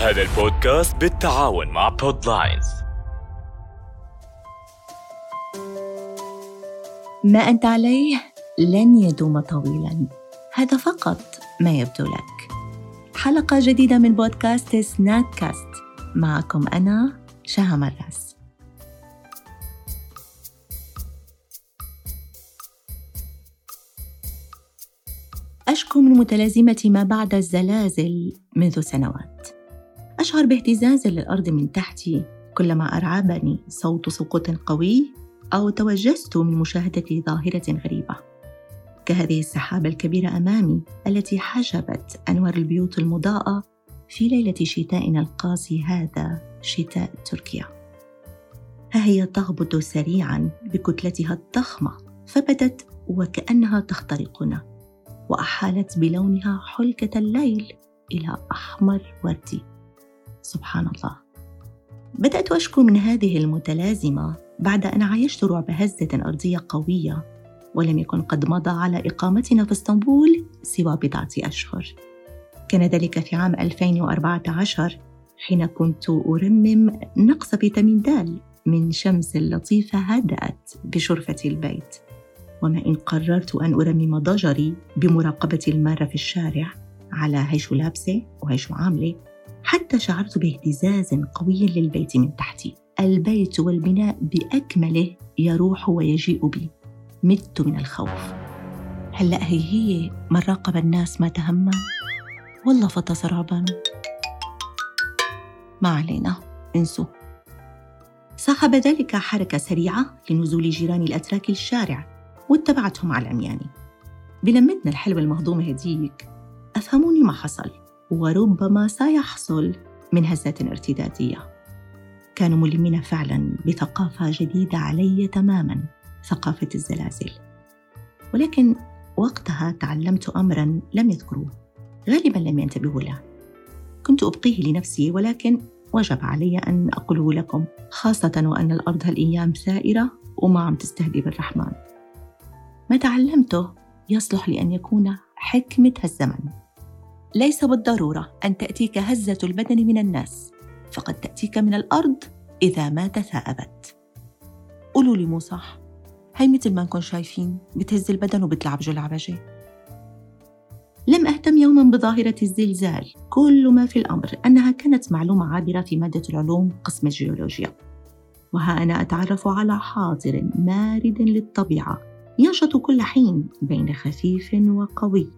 هذا البودكاست بالتعاون مع بودلاينز ما أنت عليه لن يدوم طويلا. هذا فقط ما يبدو لك. حلقة جديدة من بودكاست سناك كاست معكم أنا شهى مراس أشكو من متلازمة ما بعد الزلازل منذ سنوات. أشعر باهتزاز للأرض من تحتي كلما أرعبني صوت سقوط قوي أو توجست من مشاهدة ظاهرة غريبة. كهذه السحابة الكبيرة أمامي التي حجبت أنوار البيوت المضاءة في ليلة شتائنا القاسي هذا شتاء تركيا. ها هي تهبط سريعا بكتلتها الضخمة فبدت وكأنها تخترقنا وأحالت بلونها حلكة الليل إلى أحمر وردي سبحان الله. بدأت أشكو من هذه المتلازمة بعد أن عايشت رعب هزة أرضية قوية ولم يكن قد مضى على إقامتنا في إسطنبول سوى بضعة أشهر. كان ذلك في عام 2014 حين كنت أرمم نقص فيتامين د من شمس لطيفة هدأت بشرفة البيت. وما إن قررت أن أرمم ضجري بمراقبة المارة في الشارع على هيش لابسة وهيش عاملة حتى شعرت باهتزاز قوي للبيت من تحتي. البيت والبناء بأكمله يروح ويجيء بي. مت من الخوف. هلأ هي هي من راقب الناس ما تهمم والله فطس رعبا. ما علينا. انسوا. صاحب ذلك حركة سريعة لنزول جيران الأتراك الشارع واتبعتهم على عمياني. بلمتنا الحلوة المهضومة هديك. أفهموني ما حصل. وربما سيحصل من هزات ارتدادية. كانوا ملمين فعلا بثقافة جديدة علي تماما ثقافة الزلازل. ولكن وقتها تعلمت أمرا لم يذكروه. غالبا لم ينتبهوا له. كنت أبقيه لنفسي ولكن وجب علي أن أقوله لكم خاصة وأن الأرض هالأيام ثائرة وما عم تستهدي بالرحمن. ما تعلمته يصلح لأن يكون حكمة هالزمن. ليس بالضرورة أن تأتيك هزة البدن من الناس فقد تأتيك من الأرض إذا ما تثاءبت. قولوا لي مو صح هي مثل ما نكون شايفين بتهز البدن وبتلعب جلعبجة. لم أهتم يوما بظاهرة الزلزال. كل ما في الأمر أنها كانت معلومة عابرة في مادة العلوم قسم الجيولوجيا. وها أنا أتعرف على حاضر مارد للطبيعة ينشط كل حين بين خفيف وقوي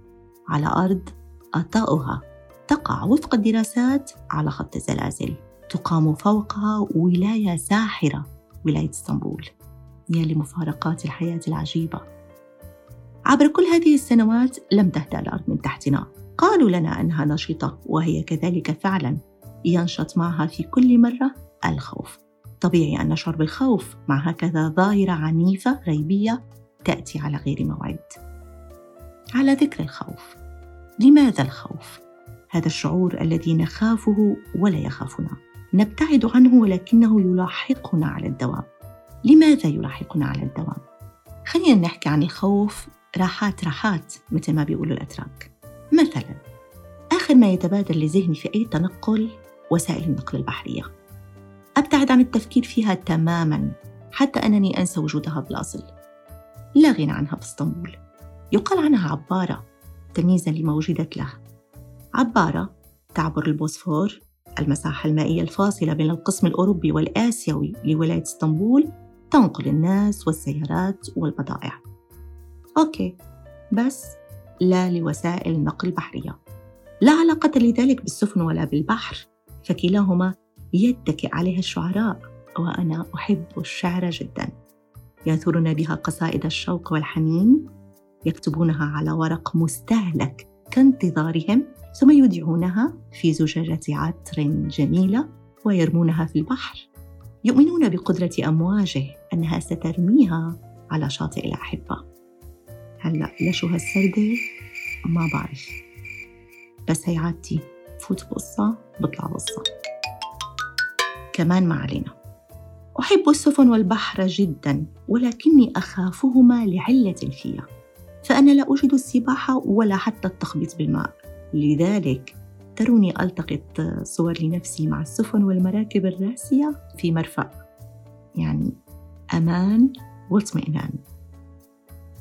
على أرض أطاؤها. تقع وفق الدراسات على خط الزلازل. تقام فوقها ولاية ساحرة ولاية إسطنبول. يا لمفارقات الحياة العجيبة. عبر كل هذه السنوات لم تهدأ الأرض من تحتنا. قالوا لنا أنها نشطة وهي كذلك فعلا. ينشط معها في كل مرة الخوف. طبيعي أن نشعر بالخوف مع هكذا ظاهرة عنيفة غيبية تأتي على غير موعد. على ذكر الخوف. لماذا الخوف؟ هذا الشعور الذي نخافه ولا يخافنا. نبتعد عنه ولكنه يلاحقنا على الدوام. لماذا يلاحقنا على الدوام؟ خلينا نحكي عن الخوف راحات راحات مثل ما بيقولوا الأتراك. مثلا آخر ما يتبادر لذهني في أي تنقل وسائل النقل البحرية. أبتعد عن التفكير فيها تماما حتى أنني أنسى وجودها بالاصل لا غنى عنها في اسطنبول يقال عنها عبارة تمييزا لما وجدت له عبارة تعبر البوسفور المساحة المائية الفاصلة بين القسم الأوروبي والآسيوي لولاية إسطنبول تنقل الناس والسيارات والبضائع. أوكي بس لا لوسائل النقل البحرية. لا علاقة لذلك بالسفن ولا بالبحر. فكلاهما يتكئ عليها الشعراء وأنا أحب الشعر جدا. يثورون بها قصائد الشوق والحنين. يكتبونها على ورق مستهلك كانتظارهم ثم يودعونها في زجاجة عطر جميلة ويرمونها في البحر. يؤمنون بقدرة أمواجه أنها سترميها على شاطئ الأحبة. هلأ لشو هالسردة ما بعرف. بس هي عادتي فوت بقصة بطلع بقصة. كمان ما علينا. أحب السفن والبحر جدا ولكني أخافهما لعلة فيها فأنا لا أجد السباحة ولا حتى التخبيط بالماء. لذلك تروني ألتقط صور لنفسي مع السفن والمراكب الرأسية في مرفأ. يعني أمان واطمئنان.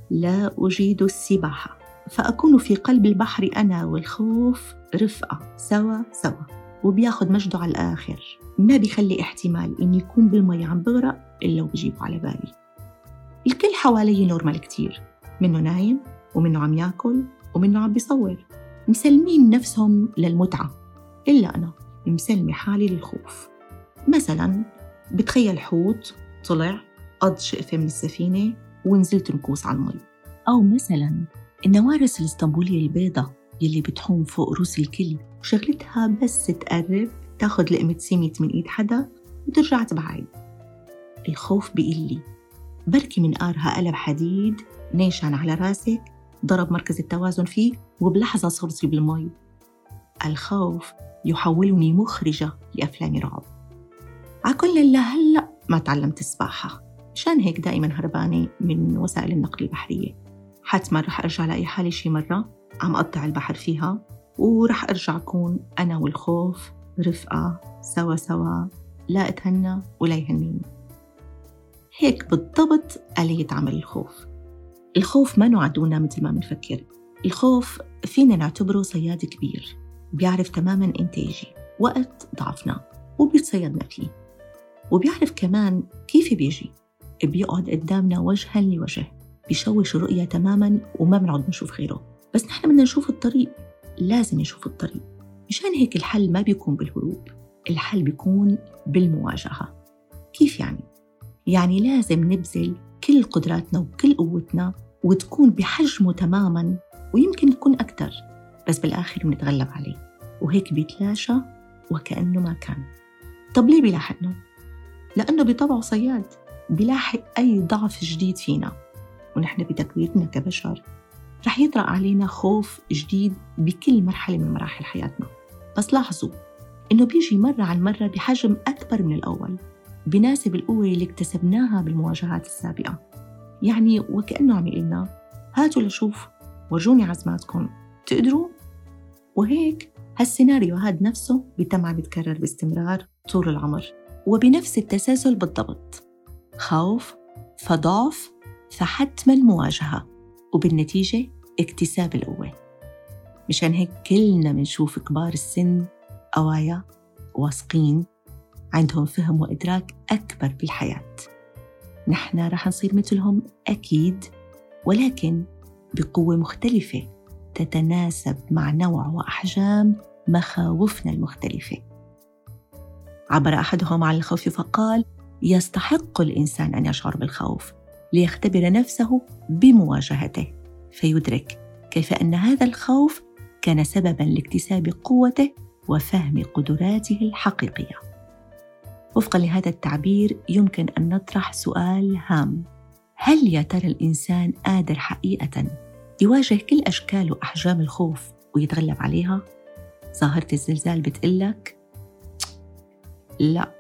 لا أجيد السباحة. فأكون في قلب البحر أنا والخوف رفقة. سوا سوا. وبياخد مجده على الآخر. ما بيخلي احتمال إني يكون بالمي عم بغرق إلا وبجيبه على بالي. الكل حوالي نورمال كتير منه نايم ومنه عم ياكل ومنه عم بيصور. مسلمين نفسهم للمتعة. إلا أنا مسلمة حالي للخوف. مثلا بتخيل حوت طلع قض شقفة من السفينة ونزلت نكوس على المي. أو مثلا النوارس الإسطنبولية البيضة يلي بتحوم فوق روس الكل. وشغلتها بس تقرب تاخد لقمة سميت من إيد حدا وترجع تبعد. الخوف بيقلي. بركي من قارها قلب حديد نيشان على راسك ضرب مركز التوازن فيه وبلحظة صرتي بالمي الخوف يحولني مخرجة لأفلام رعب. عكل لهلأ ما تعلمت السباحة. مشان هيك دائما هربانة من وسائل النقل البحرية. حتما رح أرجع لاقي حالي شي مرة عم أقطع البحر فيها ورح أرجع أكون أنا والخوف رفقة سوا سوا لا أتهنى ولا يهنيني. هيك بالضبط آلية عمل الخوف. الخوف ما نعدونا مثل ما بنفكر. الخوف فينا نعتبره صياد كبير بيعرف تماما إنتاجي وقت ضعفنا وبيتصيدنا فيه. وبيعرف كمان كيف بيجي بيقعد قدامنا وجها لوجه بيشوش الرؤية تماما وما بنقعد نشوف غيره. بس نحن بدنا نشوف الطريق لازم نشوف الطريق. مشان هيك الحل ما بيكون بالهروب الحل بيكون بالمواجهة. كيف يعني؟ يعني لازم نبذل كل قدراتنا وكل قوتنا وتكون بحجمه تماما ويمكن تكون أكثر بس بالآخر بنتغلب عليه. وهيك بيتلاشى وكأنه ما كان. طب ليه بيلاحقنا؟ لأنه بطبعه صياد. بيلاحق أي ضعف جديد فينا. ونحن بتكويننا كبشر رح يطرأ علينا خوف جديد بكل مرحلة من مراحل حياتنا. بس لاحظوا إنه بيجي مرة عن مرة بحجم أكبر من الأول. بناسب القوة اللي اكتسبناها بالمواجهات السابقة. يعني وكأنه عم يقلنا هاتوا لشوف ورجوني عزماتكم. تقدروا؟ وهيك هالسيناريو هاد نفسه بيتم عم يتكرر باستمرار طول العمر وبنفس التسلسل بالضبط. خوف فضعف فحتما مواجهة وبالنتيجة اكتساب القوة. مشان هيك كلنا منشوف كبار السن قوايا واثقين عندهم فهم وإدراك أكبر بالحياة. نحن رح نصير مثلهم أكيد ولكن بقوة مختلفة تتناسب مع نوع وأحجام مخاوفنا المختلفة. عبر أحدهم عن الخوف فقال يستحق الإنسان أن يشعر بالخوف ليختبر نفسه بمواجهته فيدرك كيف أن هذا الخوف كان سببا لاكتساب قوته وفهم قدراته الحقيقية. وفقا لهذا التعبير يمكن أن نطرح سؤال هام. هل يا ترى الإنسان قادر حقيقة يواجه كل أشكال وأحجام الخوف ويتغلب عليها؟ ظاهرة الزلزال بتقلك؟ لا.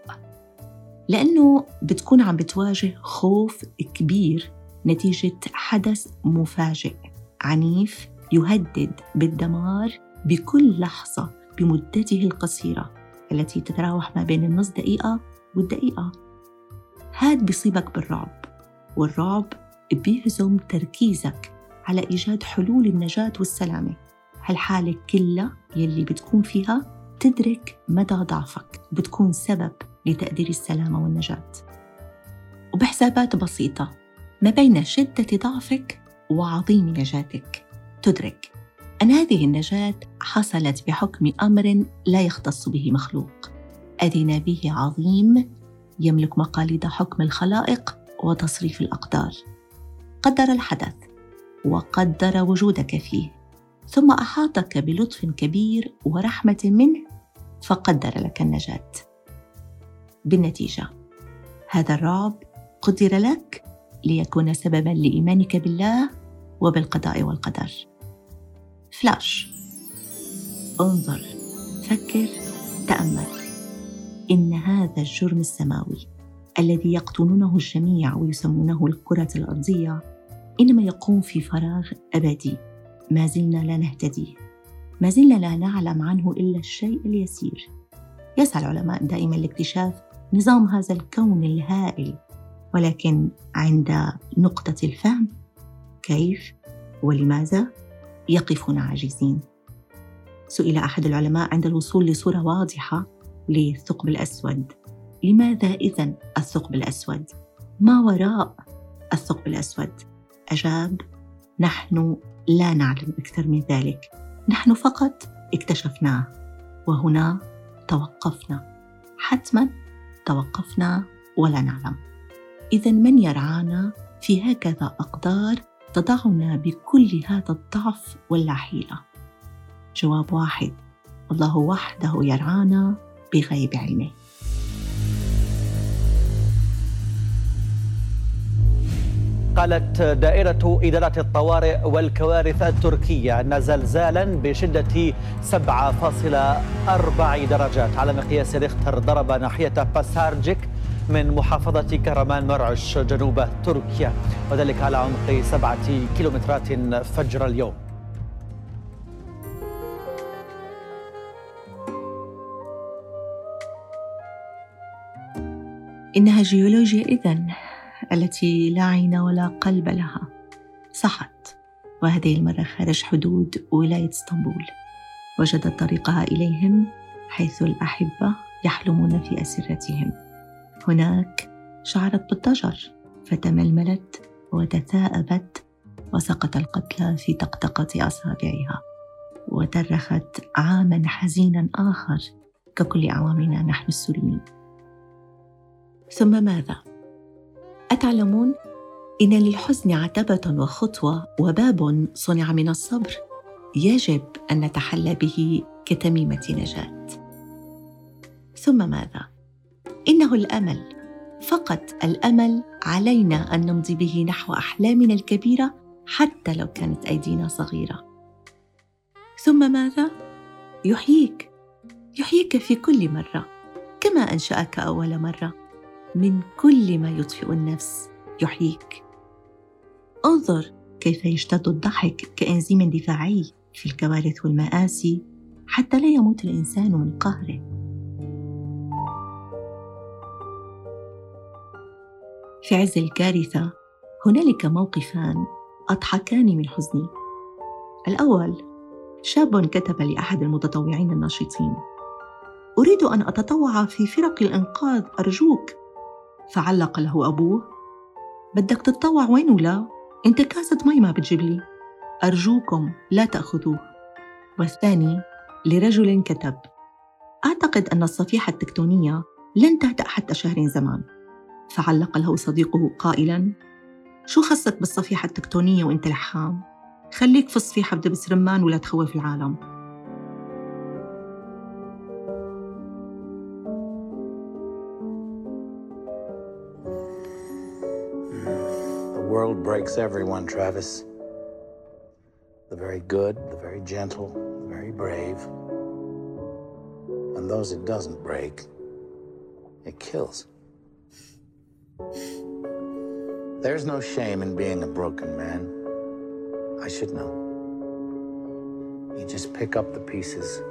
لأنه بتكون عم بتواجه خوف كبير نتيجة حدث مفاجئ عنيف يهدد بالدمار بكل لحظة بمدته القصيرة التي تتراوح ما بين النص دقيقة والدقيقة. هاد بيصيبك بالرعب والرعب بيهزم تركيزك على إيجاد حلول النجاة والسلامة. هالحالة كلها يلي بتكون فيها تدرك مدى ضعفك بتكون سبب لتقدير السلامة والنجاة. وبحسابات بسيطة ما بين شدة ضعفك وعظيم نجاتك. تدرك أن هذه النجاة حصلت بحكم أمر لا يختص به مخلوق. أذن به عظيم يملك مقاليد حكم الخلائق وتصريف الأقدار. قدر الحدث وقدر وجودك فيه ثم أحاطك بلطف كبير ورحمة منه فقدر لك النجاة. بالنتيجة هذا الرعب قدر لك ليكون سببا لإيمانك بالله وبالقضاء والقدر. فلاش انظر فكر تأمل. إن هذا الجرم السماوي الذي يقطنونه الجميع ويسمونه الكرة الأرضية إنما يقوم في فراغ أبدي. ما زلنا لا نهتديه ما زلنا لا نعلم عنه إلا الشيء اليسير. يسعى العلماء دائما لاكتشاف نظام هذا الكون الهائل. ولكن عند نقطة الفهم كيف ولماذا يقفون عاجزين؟ سئل أحد العلماء عند الوصول لصورة واضحة للثقب الأسود. لماذا إذا الثقب الأسود؟ ما وراء الثقب الأسود؟ أجاب نحن لا نعلم أكثر من ذلك. نحن فقط اكتشفناه. وهنا توقفنا. حتما توقفنا ولا نعلم. اذا من يرعانا في هكذا أقدار تضعنا بكل هذا الضعف واللا حيله جواب واحد الله وحده يرعانا بغيب علمه قالت دائرة إدارة الطوارئ والكوارث التركية أن زلزالا بشدة 7.4 درجات. على مقياس ريختر ضرب ناحية باسارجيك من محافظة كرمان مرعش جنوب تركيا وذلك على عمق سبعة كيلومترات فجر اليوم. إنها جيولوجيا إذن التي لا عين ولا قلب لها. صحت. وهذه المرة خارج حدود ولاية إسطنبول. وجدت طريقها إليهم حيث الأحبة يحلمون في أسرتهم. هناك شعرت بالضجر فتململت وتثاءبت وسقط القتلى في طقطقة أصابعها. وترخت عاما حزينا آخر ككل أعوامنا نحن السوريين ثم ماذا؟ أتعلمون إن للحزن عتبة وخطوة وباب صنع من الصبر يجب أن نتحلى به كتميمة نجاة. ثم ماذا؟ إنه الأمل، فقط الأمل علينا أن نمضي به نحو أحلامنا الكبيرة حتى لو كانت أيدينا صغيرة. ثم ماذا؟ يحييك، يحييك في كل مرة، كما أنشأك أول مرة. من كل ما يطفئ النفس يحييك. انظر كيف يشتد الضحك كأنزيم دفاعي في الكوارث والمآسي حتى لا يموت الإنسان من قهره. في عز الكارثة هنالك موقفان أضحكان من حزني الأول شاب كتب لأحد المتطوعين الناشطين أريد أن أتطوع في فرق الإنقاذ أرجوك فعلق له أبوه. بدك تتطوع وين ولا؟ أنت كاسة مي ما بتجيب لي. أرجوكم لا تأخذوه. والثاني لرجل كتب. أعتقد أن الصفيحة التكتونية لن تهدأ حتى شهر زمان. فعلق له صديقه قائلا شو خصك بالصفيحة التكتونية وأنت لحام؟ خليك في الصفيحة بدبس رمان ولا تخوف العالم. world breaks everyone, Travis. The very good, the very gentle, the very brave. And those it doesn't break, it kills. There's no shame in being a broken man. I should know. You just pick up the pieces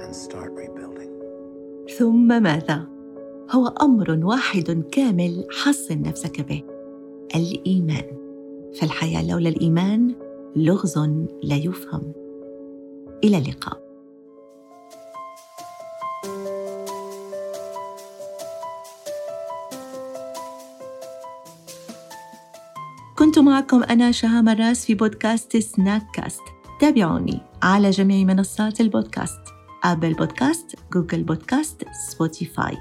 and start rebuilding. ثم ماذا؟ هو امر واحد كامل حصن نفسك به الإيمان. فالحياة لولا الإيمان لغز لا يفهم. إلى اللقاء. كنت معكم أنا شهامة راس في بودكاست سناك كاست تابعوني على جميع منصات البودكاست. أبل بودكاست، جوجل بودكاست، سبوتيفاي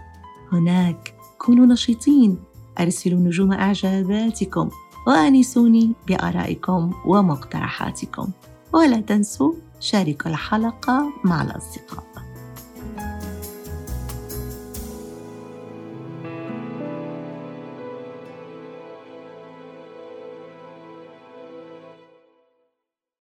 هناك كونوا نشيطين. أرسلوا نجوم إعجاباتكم وآنسوني بآرائكم ومقترحاتكم. ولا تنسوا شاركوا الحلقة مع الأصدقاء.